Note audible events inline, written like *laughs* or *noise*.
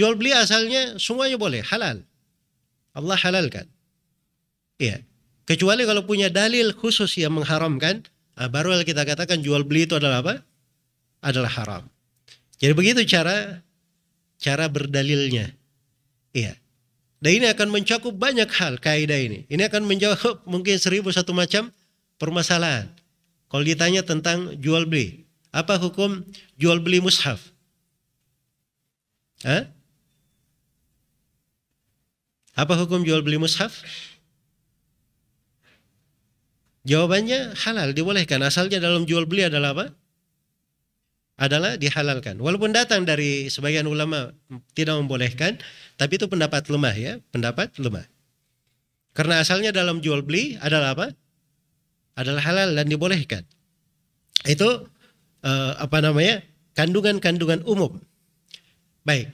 Jual beli asalnya semuanya boleh, halal. Allah halalkan. Iya. Kecuali kalau punya dalil khusus yang mengharamkan, nah baru kita katakan jual beli itu adalah apa? Adalah haram. Jadi begitu cara cara berdalilnya. Iya. Dan ini akan mencakup banyak hal kaidah ini. Ini akan menjawab *laughs* mungkin seribu satu macam permasalahan. Kalau ditanya tentang jual beli, apa hukum jual beli mushaf? Hah? Apa hukum jual beli mushaf? Jawabannya halal, dibolehkan. Asalnya dalam jual beli adalah apa? Adalah dihalalkan. Walaupun datang dari sebagian ulama tidak membolehkan, tapi itu pendapat lemah ya, pendapat lemah. Karena asalnya dalam jual beli adalah apa? Adalah halal dan dibolehkan. Itu uh, apa namanya? Kandungan-kandungan umum. Baik.